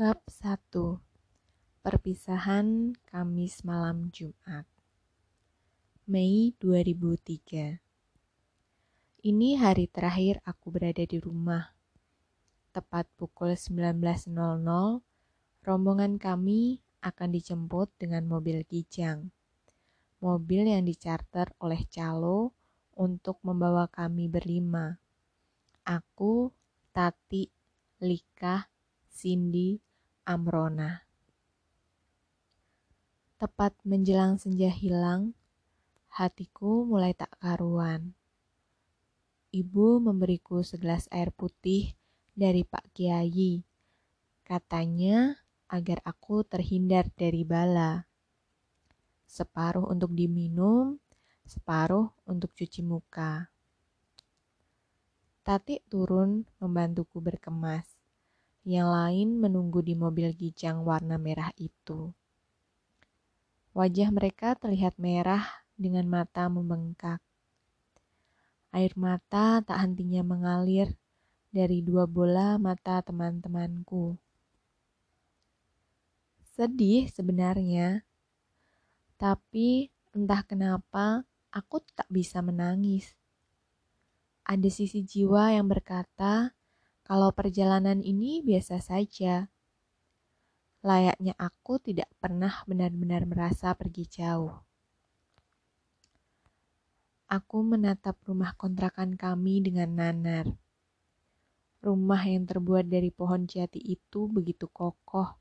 Bab 1 Perpisahan Kamis malam Jumat Mei 2003 Ini hari terakhir aku berada di rumah. Tepat pukul 19.00, rombongan kami akan dijemput dengan mobil kijang. Mobil yang dicarter oleh Calo untuk membawa kami berlima. Aku, Tati, Lika, Cindy, Amrona. Tepat menjelang senja hilang, hatiku mulai tak karuan. Ibu memberiku segelas air putih dari Pak Kiai. Katanya agar aku terhindar dari bala. Separuh untuk diminum, separuh untuk cuci muka. Tati turun membantuku berkemas yang lain menunggu di mobil gijang warna merah itu. Wajah mereka terlihat merah dengan mata membengkak. Air mata tak hentinya mengalir dari dua bola mata teman-temanku. Sedih sebenarnya, tapi entah kenapa aku tak bisa menangis. Ada sisi jiwa yang berkata, kalau perjalanan ini biasa saja. Layaknya aku tidak pernah benar-benar merasa pergi jauh. Aku menatap rumah kontrakan kami dengan nanar. Rumah yang terbuat dari pohon jati itu begitu kokoh.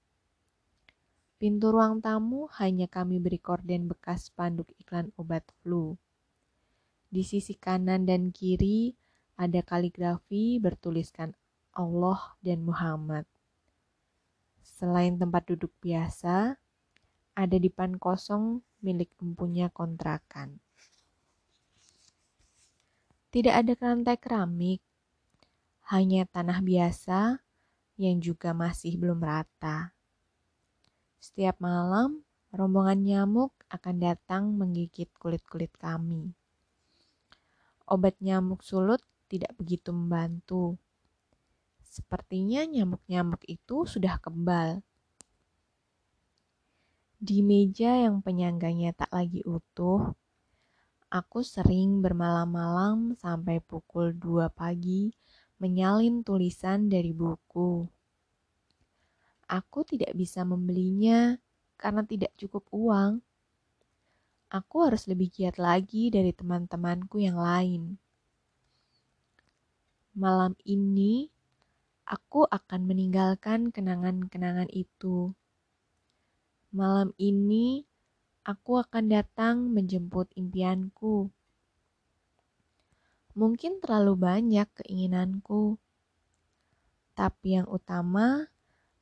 Pintu ruang tamu hanya kami beri korden bekas spanduk iklan obat flu. Di sisi kanan dan kiri ada kaligrafi bertuliskan Allah dan Muhammad. Selain tempat duduk biasa, ada dipan kosong milik empunya kontrakan. Tidak ada lantai keramik, hanya tanah biasa yang juga masih belum rata. Setiap malam, rombongan nyamuk akan datang menggigit kulit-kulit kami. Obat nyamuk sulut tidak begitu membantu Sepertinya nyamuk-nyamuk itu sudah kebal. Di meja yang penyangganya tak lagi utuh, aku sering bermalam-malam sampai pukul 2 pagi menyalin tulisan dari buku. Aku tidak bisa membelinya karena tidak cukup uang. Aku harus lebih giat lagi dari teman-temanku yang lain. Malam ini, aku akan meninggalkan kenangan-kenangan itu. Malam ini, aku akan datang menjemput impianku. Mungkin terlalu banyak keinginanku, tapi yang utama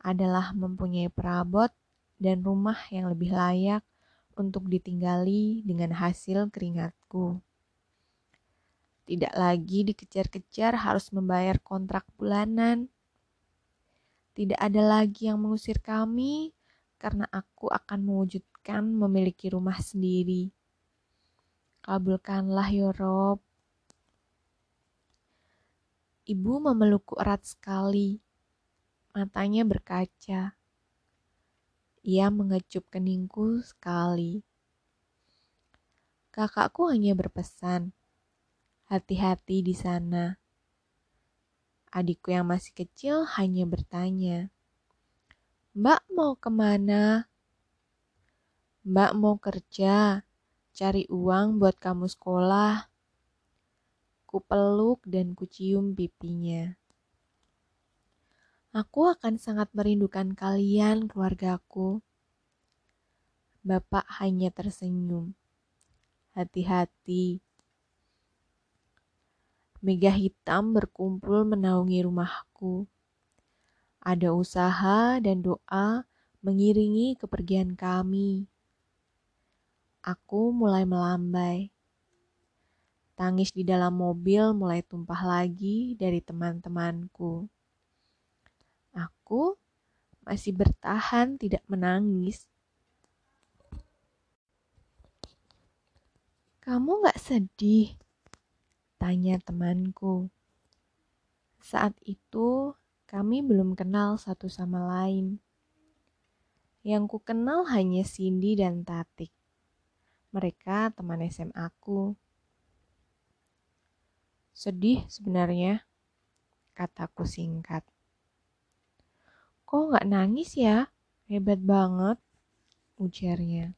adalah mempunyai perabot dan rumah yang lebih layak untuk ditinggali dengan hasil keringatku. Tidak lagi dikejar-kejar harus membayar kontrak bulanan tidak ada lagi yang mengusir kami karena aku akan mewujudkan memiliki rumah sendiri. Kabulkanlah ya Rob. Ibu memelukku erat sekali. Matanya berkaca. Ia mengecup keningku sekali. Kakakku hanya berpesan, hati-hati di sana. Adikku yang masih kecil hanya bertanya, Mbak mau ke mana? Mbak mau kerja, cari uang buat kamu sekolah. Ku peluk dan ku cium pipinya. Aku akan sangat merindukan kalian, keluargaku. Bapak hanya tersenyum. Hati-hati, Mega hitam berkumpul menaungi rumahku. Ada usaha dan doa mengiringi kepergian kami. Aku mulai melambai. Tangis di dalam mobil mulai tumpah lagi dari teman-temanku. Aku masih bertahan tidak menangis. Kamu gak sedih? Tanya temanku. Saat itu kami belum kenal satu sama lain. Yang ku kenal hanya Cindy dan Tatik. Mereka teman SMA aku. Sedih sebenarnya, kataku singkat. Kok nggak nangis ya? Hebat banget, ujarnya.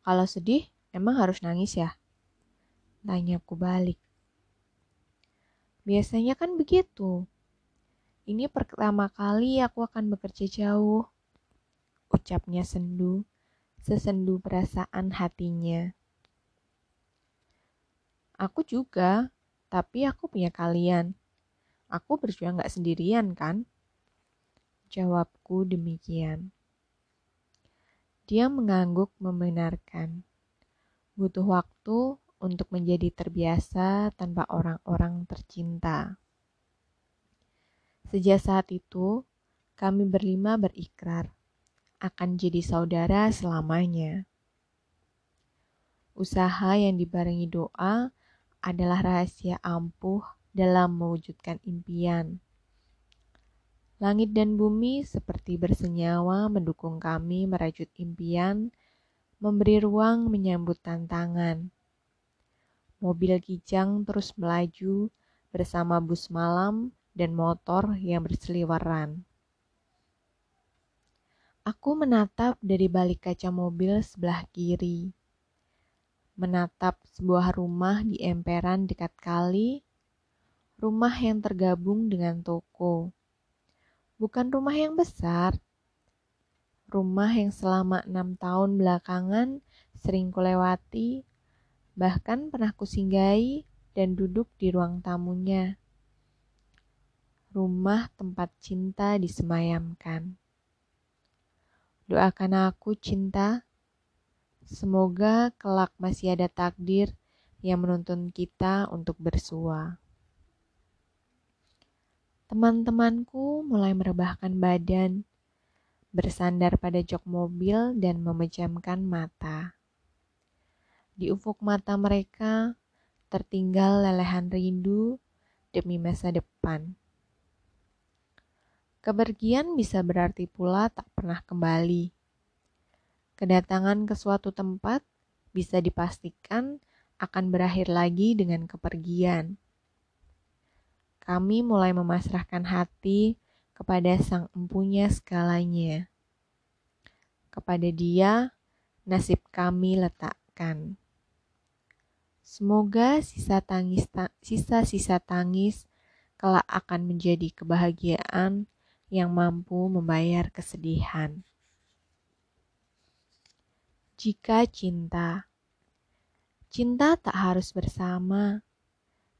Kalau sedih, emang harus nangis ya? Tanyaku balik. Biasanya kan begitu. Ini pertama kali aku akan bekerja jauh. Ucapnya sendu, sesendu perasaan hatinya. Aku juga, tapi aku punya kalian. Aku berjuang gak sendirian kan? Jawabku demikian. Dia mengangguk membenarkan. Butuh waktu untuk menjadi terbiasa tanpa orang-orang tercinta. Sejak saat itu, kami berlima berikrar akan jadi saudara selamanya. Usaha yang dibarengi doa adalah rahasia ampuh dalam mewujudkan impian. Langit dan bumi seperti bersenyawa mendukung kami merajut impian, memberi ruang menyambut tantangan Mobil kijang terus melaju bersama bus malam dan motor yang berseliweran. Aku menatap dari balik kaca mobil sebelah kiri. Menatap sebuah rumah di emperan dekat kali, rumah yang tergabung dengan toko. Bukan rumah yang besar, rumah yang selama enam tahun belakangan sering kulewati Bahkan pernah kusinggahi dan duduk di ruang tamunya. Rumah tempat cinta disemayamkan. Doakan aku cinta, semoga kelak masih ada takdir yang menuntun kita untuk bersua. Teman-temanku mulai merebahkan badan, bersandar pada jok mobil dan memejamkan mata. Di ufuk mata mereka tertinggal lelehan rindu demi masa depan. Kepergian bisa berarti pula tak pernah kembali. Kedatangan ke suatu tempat bisa dipastikan akan berakhir lagi dengan kepergian. Kami mulai memasrahkan hati kepada sang empunya segalanya. Kepada dia, nasib kami letakkan. Semoga sisa tangis sisa-sisa tangis kelak akan menjadi kebahagiaan yang mampu membayar kesedihan. Jika cinta Cinta tak harus bersama.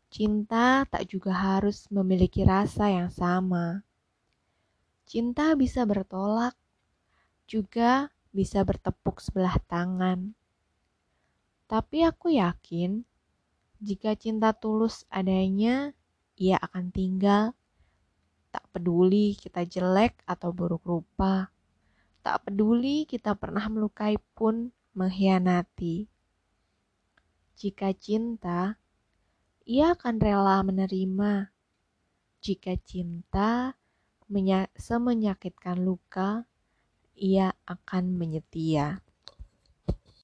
Cinta tak juga harus memiliki rasa yang sama. Cinta bisa bertolak, juga bisa bertepuk sebelah tangan. Tapi aku yakin, jika cinta tulus adanya, ia akan tinggal. Tak peduli kita jelek atau buruk rupa. Tak peduli kita pernah melukai pun mengkhianati. Jika cinta, ia akan rela menerima. Jika cinta semenyakitkan luka, ia akan menyetia.